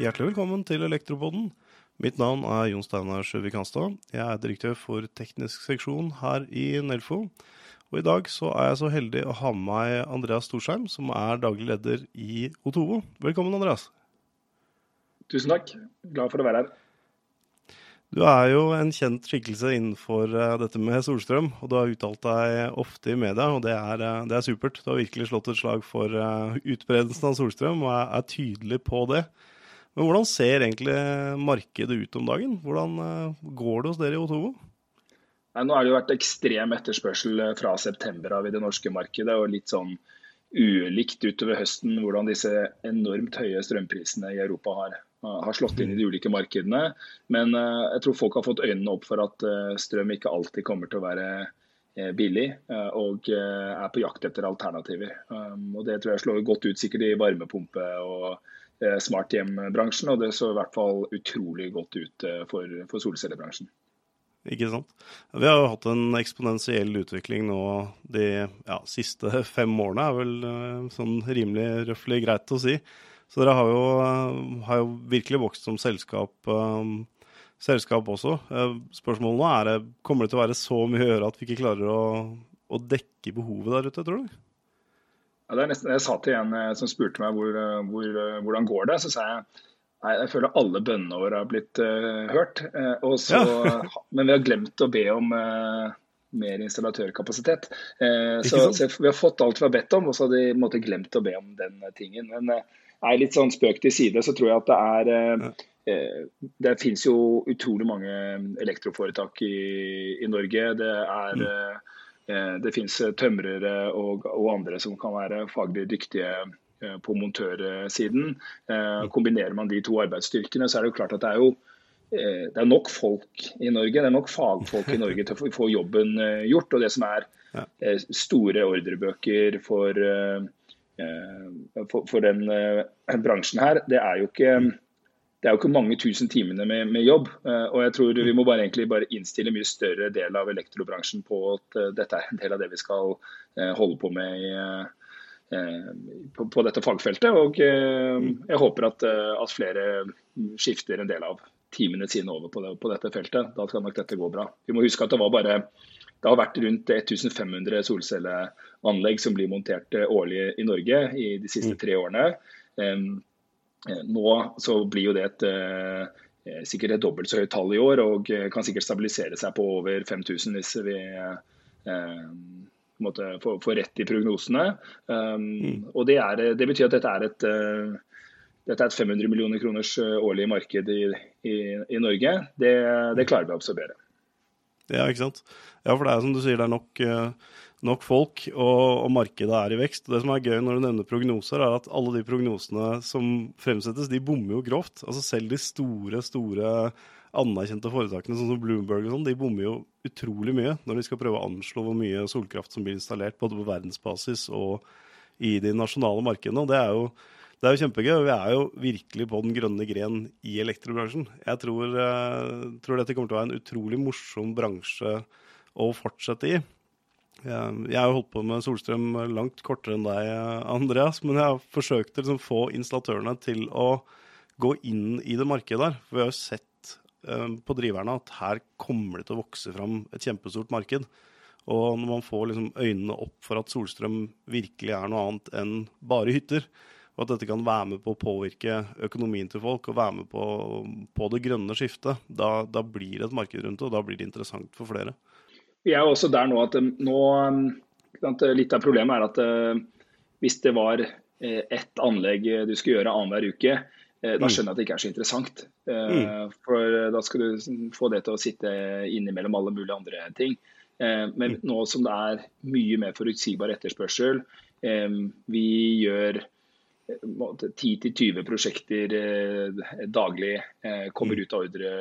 Hjertelig velkommen til Elektropodden. Mitt navn er Jon Steinar Sjøvik Hanstad. Jeg er direktør for teknisk seksjon her i Nelfo. Og i dag så er jeg så heldig å ha med meg Andreas Storsheim, som er daglig leder i Otovo. Velkommen, Andreas. Tusen takk. Glad for å være her. Du er jo en kjent skikkelse innenfor eh, dette med solstrøm, og du har uttalt deg ofte i media, og det er, eh, det er supert. Du har virkelig slått et slag for eh, utbredelsen av solstrøm, og er, tydelig på det. Men hvordan ser egentlig markedet ut om dagen? Hvordan går det hos dere i Otovo? Nei, nå har det jo vært ekstrem etterspørsel fra september av i det norske markedet, og litt sånn ulikt utover høsten hvordan disse enormt høye strømprisene i Europa har, har slått inn i de ulike markedene. Men uh, jeg tror folk har fått øynene opp for at uh, strøm ikke alltid kommer til å være billig, og er på jakt etter alternativer. Um, og Det tror jeg slår godt ut sikkert i varmepumpe- og smarthjem-bransjen, og det så i hvert fall utrolig godt ut for, for solcellebransjen. Ikke sant. Vi har jo hatt en eksponentiell utvikling nå de ja, siste fem årene, er vel sånn rimelig røftlig greit å si. Så dere har jo, uh, har jo virkelig vokst som selskap, um, selskap også. Uh, spørsmålet nå er det, kommer det til å være så mye å gjøre at vi ikke klarer å, å dekke behovet der ute, tror du? Ja, det er nesten, jeg sa til en som spurte meg hvor, hvor, hvordan går det, så sa jeg Nei, jeg føler alle bønnene våre har blitt uh, hørt. Uh, så, ja. men vi har glemt å be om uh, mer installatørkapasitet. Så, så, vi har fått alt vi har bedt om, og så har de måtte, glemt å be om den tingen. Men nei, litt sånn spøk til side, så tror jeg at det er Det finnes jo utrolig mange elektroforetak i, i Norge. Det er mm. det finnes tømrere og, og andre som kan være faglig dyktige Eh, på montørsiden. Eh, mm. Kombinerer man de to arbeidsstyrkene, så er det jo klart at det er jo eh, det er nok folk i Norge, det er nok fagfolk i Norge til å få jobben gjort. Og det som er store ordrebøker for, for, den bransjen her, det er jo ikke det er jo ikke mange tusen timene med, med, jobb. og jeg tror Vi må bare, egentlig bare innstille mye større del av elektrobransjen på at dette er en del av det vi skal holde på med i, Eh, på, på, dette fagfeltet. Og eh, jeg håper at, eh, at, flere skifter en del av timene sine over på, det, på, dette feltet. Da skal nok dette gå bra. Vi må huske at det var bare det har vært rundt 1500 solcelleanlegg som blir montert årlig i Norge i de siste mm. tre årene. Nå så blir jo det et sikkert et dobbelt så høyt tall i år, og kan sikkert stabilisere seg på over 5000 hvis vi måte, få, få, rett i prognosene. Um, mm. og det, er, det, betyr at dette er et uh, dette er et 500 millioner kroners årlig marked i, i, i Norge. Det, det, klarer vi å absorbere. Ja, ikke sant. Ja, for det er som du sier, det er nok, uh, nok folk, og, og, markedet er i vekst. Det som er gøy når du nevner prognoser, er at alle de prognosene som fremsettes, de bommer jo grovt. Altså selv de store, store anerkjente foretakene, sånn som Bloomberg og sånn, de bommer jo utrolig mye når de skal prøve å anslå hvor mye solkraft som blir installert, både på verdensbasis og i de nasjonale markedene. og det er jo det er jo kjempegøy, vi er jo virkelig på den grønne gren i elektrobransjen. Jeg tror, uh, tror, dette kommer til å være en utrolig morsom bransje å fortsette i. Jeg har jo holdt på med solstrøm langt kortere enn deg, Andreas, men jeg har forsøkt å liksom få installatørene til å gå inn i det markedet der. For vi har jo sett Eh, på driverne at her kommer det til å vokse fram et kjempestort marked. Og når man får liksom øynene opp for at solstrøm virkelig er noe annet enn bare hytter, og at dette kan være med på å påvirke økonomien til folk og være med på, på det grønne skiftet, da, da, blir det et marked rundt det, og da blir det interessant for flere. Vi er også der nå at eh, nå, Litt av problemet er at eh, hvis det var ett anlegg du skulle gjøre annenhver uke, Eh, da mm. skjønner jeg at det ikke er så interessant. Mm. For da skal du få det til å sitte innimellom alle mulige andre ting. Men mm. nå som det er mye mer forutsigbar etterspørsel, vi gjør 10-20 prosjekter daglig kommer ut av ordre,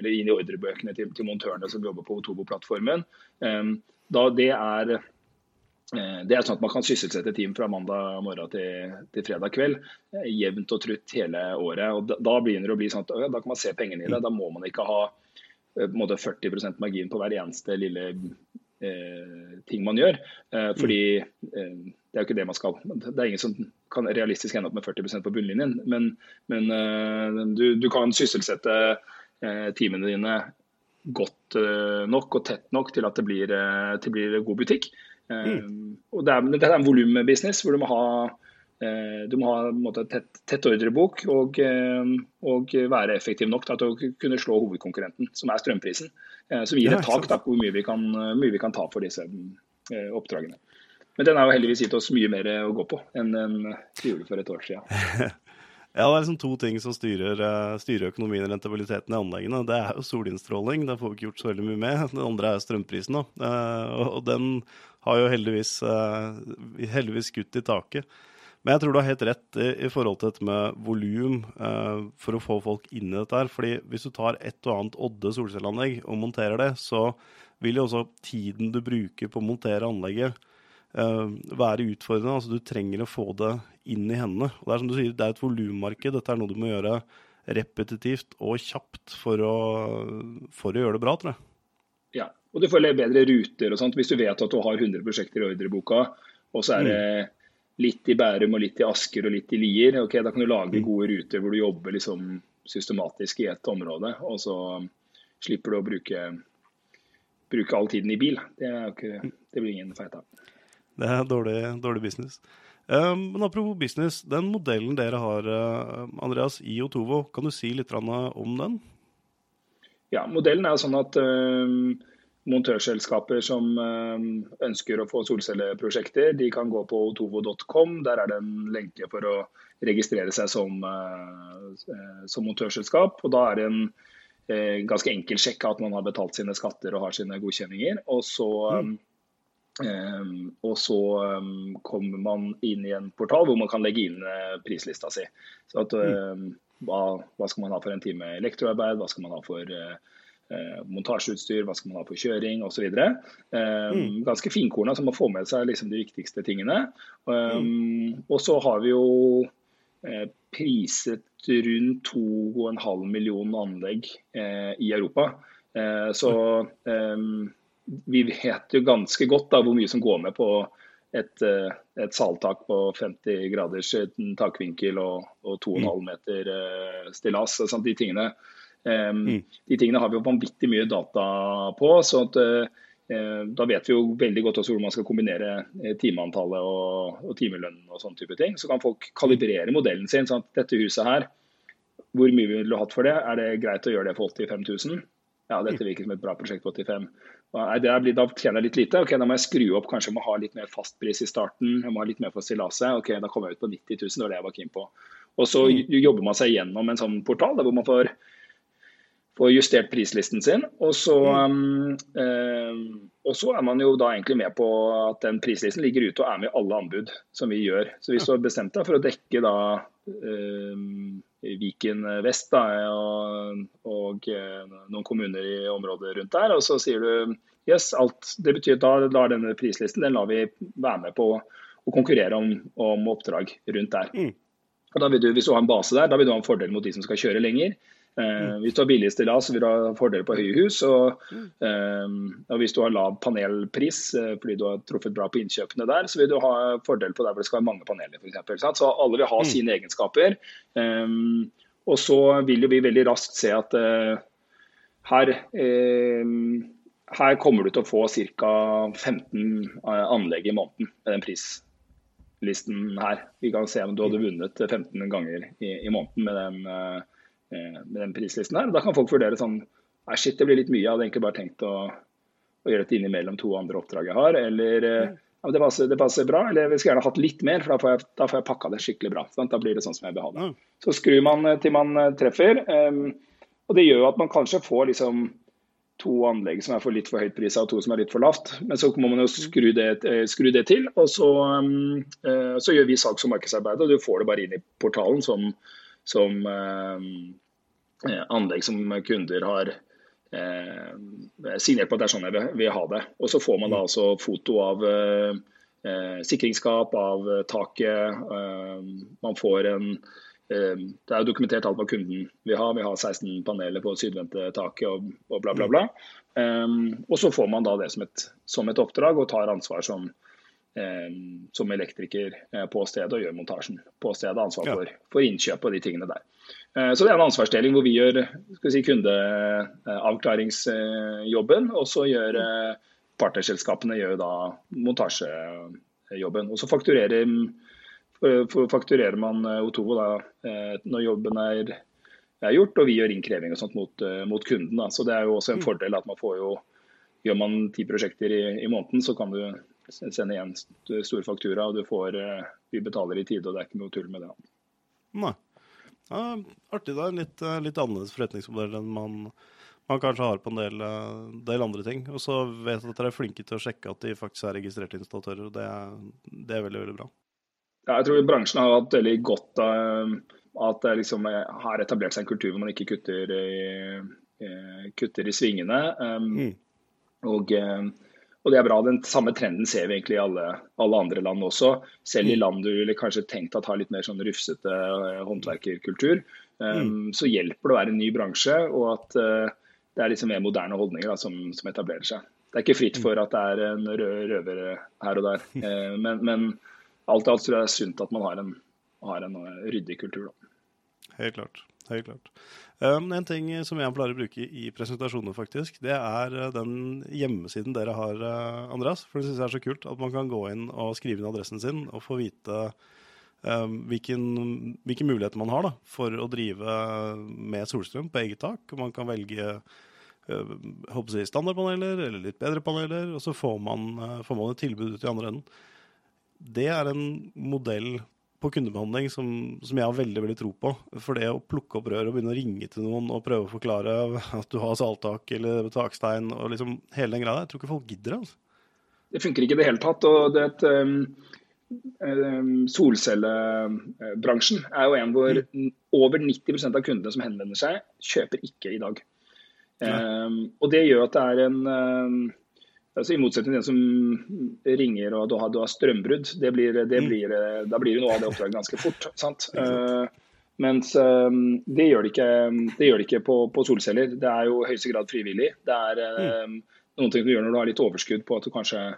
eller inn i ordrebøkene til, til montørene som jobber på Otobo-plattformen. Da det er Eh, det er sånn at Man kan sysselsette team fra mandag morgen til, til fredag kveld, eh, jevnt og trutt hele året. og Da, da begynner det å bli sånn at ja, da kan man se pengene i det. Da må man ikke ha eh, måte, 40% margin på hver eneste lille eh, ting man gjør. Eh, fordi eh, det er jo ikke det man skal. Det er ingen som kan realistisk ende opp med 40% på bunnlinjen. Men, men uh, du, du, kan sysselsette uh, timene dine godt uh, nok og tett nok til at det blir, til blir god butikk. Mm. og det er, det er en volumbusiness hvor du må ha du må ha måte, tett, tett ordrebok og, og, være effektiv nok til å kunne slå hovedkonkurrenten, som er strømprisen. Som gir et tak på hvor mye vi kan, mye vi kan ta for disse oppdragene. Men den har jo heldigvis gitt oss mye mer å gå på enn den gjorde for et år siden. ja, det er liksom to ting som styrer, eh, styrer økonomien og rentabiliteten i anleggene. Det er jo solinnstråling, det får vi ikke gjort så veldig mye med. Det andre er strømprisen. Da. Eh, og den har jo heldigvis, eh, heldigvis skutt i taket. Men jeg tror du har helt rett i, forhold til dette med volum for å få folk inn i dette. her, fordi Hvis du tar et og annet Odde solcelleanlegg og monterer det, så vil jo også tiden du bruker på å montere anlegget, være utfordrende. Altså, du trenger å få det inn i hendene. Og det er som du sier, det er et volummarked. Dette er noe du må gjøre repetitivt og kjapt for å, for å gjøre det bra, tror jeg. Ja, og du får bedre ruter og sånt. Hvis du vet at du har 100 prosjekter i ordreboka, og så er det mm. litt i Bærum og litt i Asker og litt i Lier, ok, da kan du lage mm. gode ruter hvor du jobber liksom systematisk i ett område. Og så slipper du å bruke, bruke all tiden i bil. Det, ikke, det blir ingen feit av. Det er dårlig, dårlig business. Um, men apropos business, den modellen dere har, uh, Andreas, i Otovo, kan du si litt om den? Ja, modellen er sånn at um, montørselskaper som um, ønsker å få solcelleprosjekter, de kan gå på otovo.com. Der er det en lenke for å registrere seg som, som montørselskap. og Da er det en ganske enkel sjekk at man har betalt sine skatter og har sine godkjenninger. Og så mm Um, og så um, kommer man inn i en portal hvor man kan legge inn uh, prislista si. Så at, um, hva, hva, skal man ha for en time elektroarbeid, hva skal man ha for uh, uh, montasjeutstyr, hva skal man ha for kjøring osv. Um, mm. Ganske finkorna, så man får med seg liksom, de viktigste tingene. Mm. Og så har vi jo priset rundt 2,5 millioner anlegg i Europa. så um, vi vet jo ganske godt da, hvor mye som går med på et, eh, et saltak på 50 graders eh, takvinkel og, og 2,5 mm. meter uh, stillas. Sånn, de, tingene, um, de tingene har vi jo vanvittig mye data på. så at, uh, Da vet vi jo veldig godt også hvor man skal kombinere timeantallet og, og timelønnen. og sånne type ting. Så kan folk kalibrere modellen sin. sånn at dette huset her, hvor mye vil du ha hatt for det? Er det greit å gjøre det for 85 000? Ja, dette virker som et bra prosjekt på 85 Nei, blir, da tjener jeg litt lite. ok, Da må jeg skru opp, kanskje jeg må ha litt mer fastpris i starten. Jeg må ha litt mer for stillaset. ok, Da kommer jeg ut på 90 000, det var det jeg var keen på. Og så mm. jobber man seg gjennom en sånn portal der hvor man får, får justert prislisten sin. Og så, um, um, og så, er man jo da egentlig med på at den prislisten ligger ute og er med i alle anbud som vi gjør. Så hvis du har bestemt deg for å dekke da um, Viken vest da, og, og, eh, noen kommuner i området rundt der. Og så sier du yes, alt. Det betyr at da lar denne prislisten den lar vi være med på å konkurrere om, om oppdrag rundt der. Mm. Og da vil du, Hvis du har en base der, da vil du ha en fordel mot de som skal kjøre lenger. Eh, hvis du har billig stillas, vil du ha fordeler på høye hus. Og, eh, og, hvis du har lav panelpris eh, fordi du har truffet bra på innkjøpene der, så vil du ha fordel på der hvor det skal være mange paneler. f.eks. så alle vil ha mm. sine egenskaper. Eh, og så vil vi veldig raskt se at her her kommer du til å få ca. 15 anlegg i måneden med den prislisten her. Vi kan se om du hadde vunnet 15 ganger i, i måneden med den med den prislisten her. Da kan folk vurdere sånn Nei, shit, det blir litt mye. Jeg hadde egentlig bare tenkt å, å gjøre dette innimellom to andre oppdrag jeg har. Eller eh, ja, det, passer, det, passer, bra. Eller vi skulle gjerne hatt litt mer, for da får jeg, da får jeg pakka det skikkelig bra. Sant? Da blir det sånn som jeg vil ha det. Så skrur man eh, til man treffer. Um, og det gjør at man kanskje får liksom to anlegg som er for litt for høyt prisa og to som er litt for lavt. Men så må man jo skru det, skru det til, og så, uh, så, gjør vi salgs- og markedsarbeid. Og du får det bare inn i portalen som som eh, eh, anlegg som kunder har eh, signert på at det er sånn jeg vil ha det. Og så får man da altså foto av sikringsskap, av taket. man får en det er jo dokumentert alt hva kunden vil ha. Vi har 16 paneler på sydvendte taket og, og, bla, bla, bla. Um, og så får man da det som et, som et, oppdrag og tar ansvar som, som elektriker på stedet og gjør montasjen på stedet. Ansvar for, for innkjøp og de tingene der. Så det er en ansvarsdeling hvor vi gjør si, kundeavklaringsjobben, og så gjør partnerselskapene gjør da montasjejobben. Og så fakturerer, fakturerer man Otovo da, når jobben er er gjort, og vi gjør innkreving og sånt mot, eh, mot kunden. Da. Så Det er jo også en mm. fordel at man får jo Gjør man ti prosjekter i, i, måneden, så kan du sende igjen stor faktura, og du får eh, Vi betaler i tide, og det er ikke noe tull med det. Nei. Ja, artig. Det er en litt, eh, litt annerledes forretningsmodell enn man, man kanskje har på en del, del andre ting. Og så vet jeg at dere er flinke til å sjekke at de faktisk er registrerte installatører. og det det er veldig, veldig bra. Ja, jeg tror bransjen har hatt veldig godt av at det liksom har etablert seg en kultur hvor man ikke kutter i, kutter i svingene. Um, mm. og, og, det er bra. Den samme trenden ser vi egentlig i alle, alle andre land også. Selv i mm. land du ville kanskje tenkt at har litt mer sånn rufsete uh, håndverkerkultur, um, så hjelper det å være en ny bransje, og at uh, det er liksom mer moderne holdninger da, som, som, etablerer seg. Det er ikke fritt mm. for at det er en rød røver her og der, uh, men, men alt i alt tror jeg det er sunt at man har en, har en ryddig kultur. da helt klart. Helt klart. Um, en ting som jeg pleier å bruke i presentasjoner, faktisk, det er uh, den hjemmesiden dere har, uh, Andreas. For det syns jeg er så kult at man kan gå inn og skrive inn adressen sin og få vite um, hvilken, hvilke muligheter man har da, for å drive med solstrøm på eget tak. Man kan velge uh, jeg, standardpaneler eller litt bedre paneler, og så får man, uh, får man et tilbud ut i andre enden. Det er en modell på kundebehandling som, som, jeg har veldig veldig tro på. For det å plukke opp rør og begynne å ringe til noen og prøve å forklare at du har salttak eller takstein og liksom hele den greia, jeg tror ikke folk gidder det. altså. Det funker ikke i det hele tatt. og det et, um, um, Solcellebransjen er jo en hvor mm. over 90% av kundene som henvender seg, kjøper ikke i dag. Um, og Det gjør at det er en um, Altså I motsetning til den som ringer og du har, du har strømbrudd, det blir, det mm. blir, da blir det noe av det oppdraget ganske fort. sant? Uh, mens uh, det gjør det ikke, det gjør det ikke på, på, solceller. Det er jo i høyeste grad frivillig. Det er uh, noen ting du gjør når du har litt overskudd på at du kanskje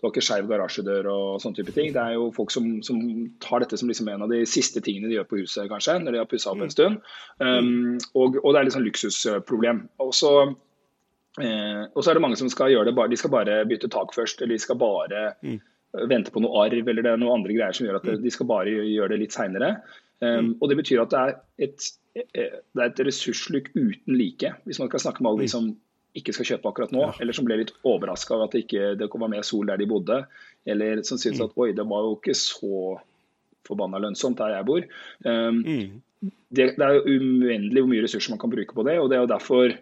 du har ikke skeiv garasjedør og sånne type ting. Det er jo folk som, som tar dette som liksom en av de siste tingene de gjør på huset, kanskje, når de har pussa opp en stund. Um, og, og, det er litt sånn luksusproblem. Og så Eh, og så er det mange som skal gjøre det bare, de skal bare bytte tak først, eller de skal bare mm. vente på noe arv, eller det er noen andre greier som gjør at mm. de skal bare gjøre det litt seinere. Um, mm. Og det betyr at det er, et, eh, det er et ressurssluk uten like, hvis man skal snakke med alle de mm. som ikke skal kjøpe akkurat nå, ja. eller som ble litt overraska over at det ikke det var mer sol der de bodde, eller som syntes mm. at oi, det var jo ikke så forbanna lønnsomt der jeg bor. Um, mm. det, det, er jo uendelig hvor mye ressurser man kan bruke på det, og det er jo derfor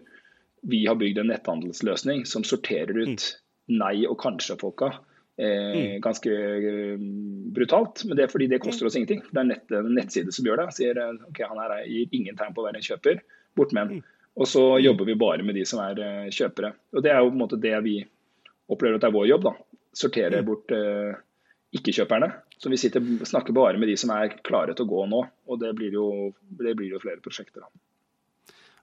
vi har bygd en netthandelsløsning som sorterer ut mm. nei- og kanskje-folka. Eh, mm. ganske eh, brutalt, men det er fordi det koster oss ingenting. Det er nett, en nettside som gjør det. Sier eh, ok, han her gir ingen tegn på å være en kjøper, bort med han. Mm. Og så jobber vi bare med de som er uh, kjøpere. Og Det er jo på en måte det vi opplever at det er vår jobb. da. Sortere bort eh, ikke-kjøperne. Så vi sitter, snakker bare med de som er klare til å gå nå. Og det blir jo, det blir jo flere prosjekter. da.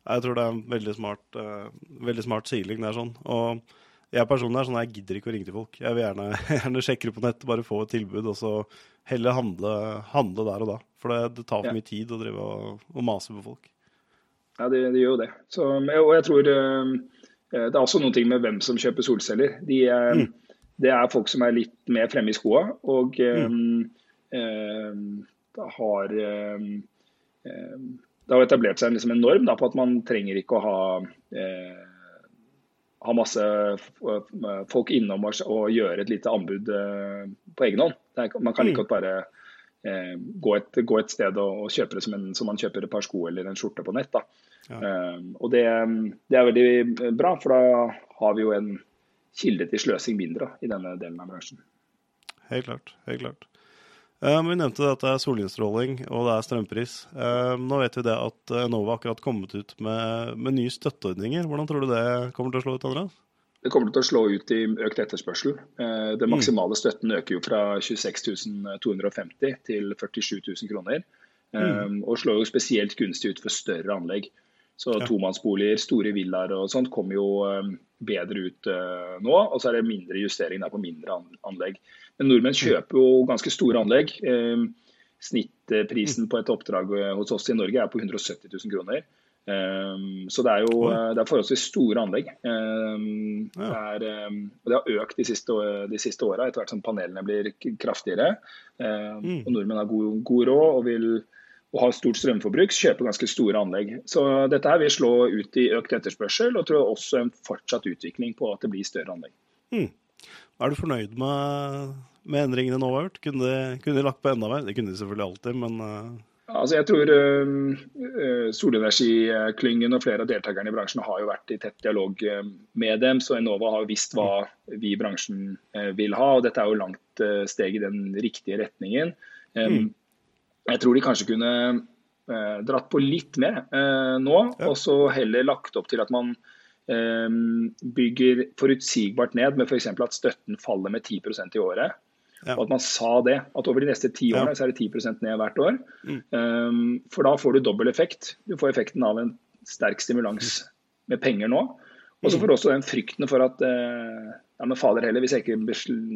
Jeg tror det er en veldig smart, uh, veldig smart siling. Det er sånn. Og jeg personlig er sånn jeg gidder ikke å ringe til folk. Jeg vil gjerne, gjerne sjekke det på nett, bare få et tilbud, og så heller handle, handle der og da. For det, det tar for ja. mye tid å drive og, og, mase på folk. Ja, det, det gjør jo det. Så, og jeg tror uh, det er også ting med hvem som kjøper solceller. De, mm. Det er folk som er litt mer fremme i skoa og mm. har det har etablert seg liksom en norm da, på at man trenger ikke å ha, eh, ha masse folk innom og, og, gjøre et lite anbud eh, på egen hånd. Er, man kan like mm. godt bare eh, gå, et, gå, et, sted og, og kjøpe det som, en, som, man kjøper et par sko eller en skjorte på nett. Ja. Eh, og det, det, er veldig bra, for da har vi jo en kilde til sløsing mindre da, i denne delen av bransjen. Helt klart. helt klart. Um, vi nevnte at det er solinnstråling og det er strømpris. Um, nå vet vi det at Enova akkurat kommet ut med, med, nye støtteordninger. Hvordan tror du det kommer til å slå ut? Andreas? Det kommer til å slå ut i økt etterspørsel. Den mm. maksimale støtten øker jo fra 26 250 til 47 000 kroner. Mm. Og slår jo spesielt gunstig ut for større anlegg. Så ja. tomannsboliger, store villaer og sånt kommer jo bedre ut nå. Og så er det mindre justering der på mindre anlegg. Men nordmenn kjøper jo ganske store anlegg. Snittprisen på et oppdrag hos oss i Norge er på 170 000 kroner. Um, så det er jo det er forholdsvis store anlegg. Um, det, er, og det har økt de siste, de siste åra etter hvert som panelene blir kraftigere. Mm. Og nordmenn har god, god råd og vil og har stort strømforbruk, kjøper ganske store anlegg. Så dette her vil slå ut i økt etterspørsel, og tror også en fortsatt utvikling på at det blir større anlegg. Er du fornøyd med, med endringene nå har gjort? Kunne de, lagt på enda mer? Det kunne de selvfølgelig alltid, men uh... Altså jeg tror uh, Solenergiklyngen og flere av deltakerne i bransjen har jo vært i tett dialog med dem, så Enova har visst hva vi i bransjen vil ha. og Dette er jo langt steg i den riktige retningen. Um. Jeg tror de kanskje kunne uh, dratt på litt mer uh, nå, og så heller lagt opp til at man eh, bygger forutsigbart ned med f.eks. at støtten faller med 10% i året. Ja. Og at man sa det, at over de neste ti årene ja. så er det 10% ned hvert år. Mm. Um, for da får du dobbel effekt. Du får effekten av en sterk stimulans med penger nå. Og så mm. får du også den frykten for at uh, ja, men fader heller, hvis jeg ikke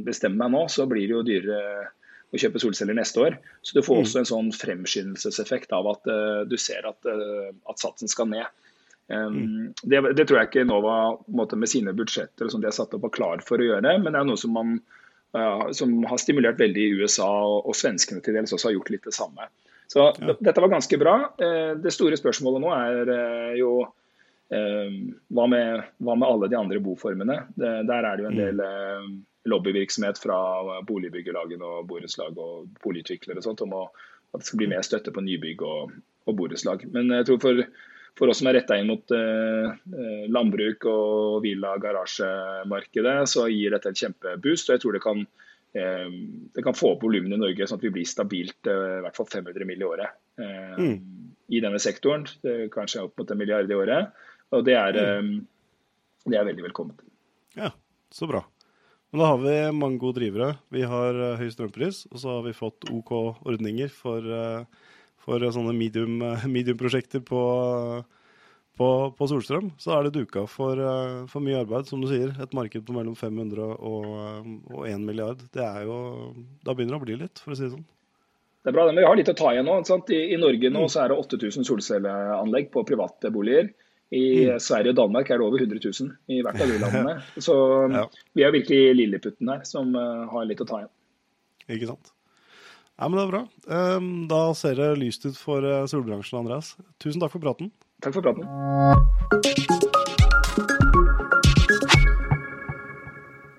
bestemmer meg nå, så blir det jo dyrere å kjøpe solceller neste år. Så du får mm. også en sånn fremskyndelseseffekt av at uh, du ser at, uh, at, satsen skal ned. Um, mm. det, det, tror jeg ikke Enova med sine budsjetter og sånt de er satt opp og klar for å gjøre, men det er noe som, man, uh, som har stimulert veldig i USA, og, og svenskene til dels også har gjort litt det samme. Så ja. dette var ganske bra. det store spørsmålet nå er jo hva med, hva, med, alle de andre boformene? Det, der er det jo en mm. del lobbyvirksomhet fra boligbyggelagene og borettslag og boligutviklere og sånt, om å, at det skal bli mer støtte på nybygg og, og borettslag. Men jeg tror for, for oss som er retta inn mot eh, eh, landbruk og villa- garasjemarkedet, så gir dette en kjempeboost. og jeg tror det kan, eh, det kan få opp volumene i Norge, sånn at vi blir stabilt i hvert fall 500 mill. i året mm. i denne sektoren. kanskje opp mot en milliard i året. Og det er, mm. Det er veldig velkomment. Ja, så bra. Men da har vi mange gode drivere. Vi har høy strømpris, og så har vi fått OK ordninger for, for sånne medium-prosjekter medium på, på, på, solstrøm. Så er det duka for, uh, for, mye arbeid, som du sier. Et marked på mellom 500 og, og 1 milliard. Det er jo Da begynner det å bli litt, for å si det sånn. Det er bra, men vi har litt å ta igjen nå. I, I, Norge nå mm. så er det 8000 solcelleanlegg på private boliger. I mm. Sverige og Danmark er det over 100 000 i hvert av de landene. Så ja. vi er virkelig lilleputten her, som har litt å ta igjen. Ikke sant. Ja, men det er bra. Um, da ser det lyst ut for uh, solbransjen, Andreas. Tusen takk for praten. Takk for praten.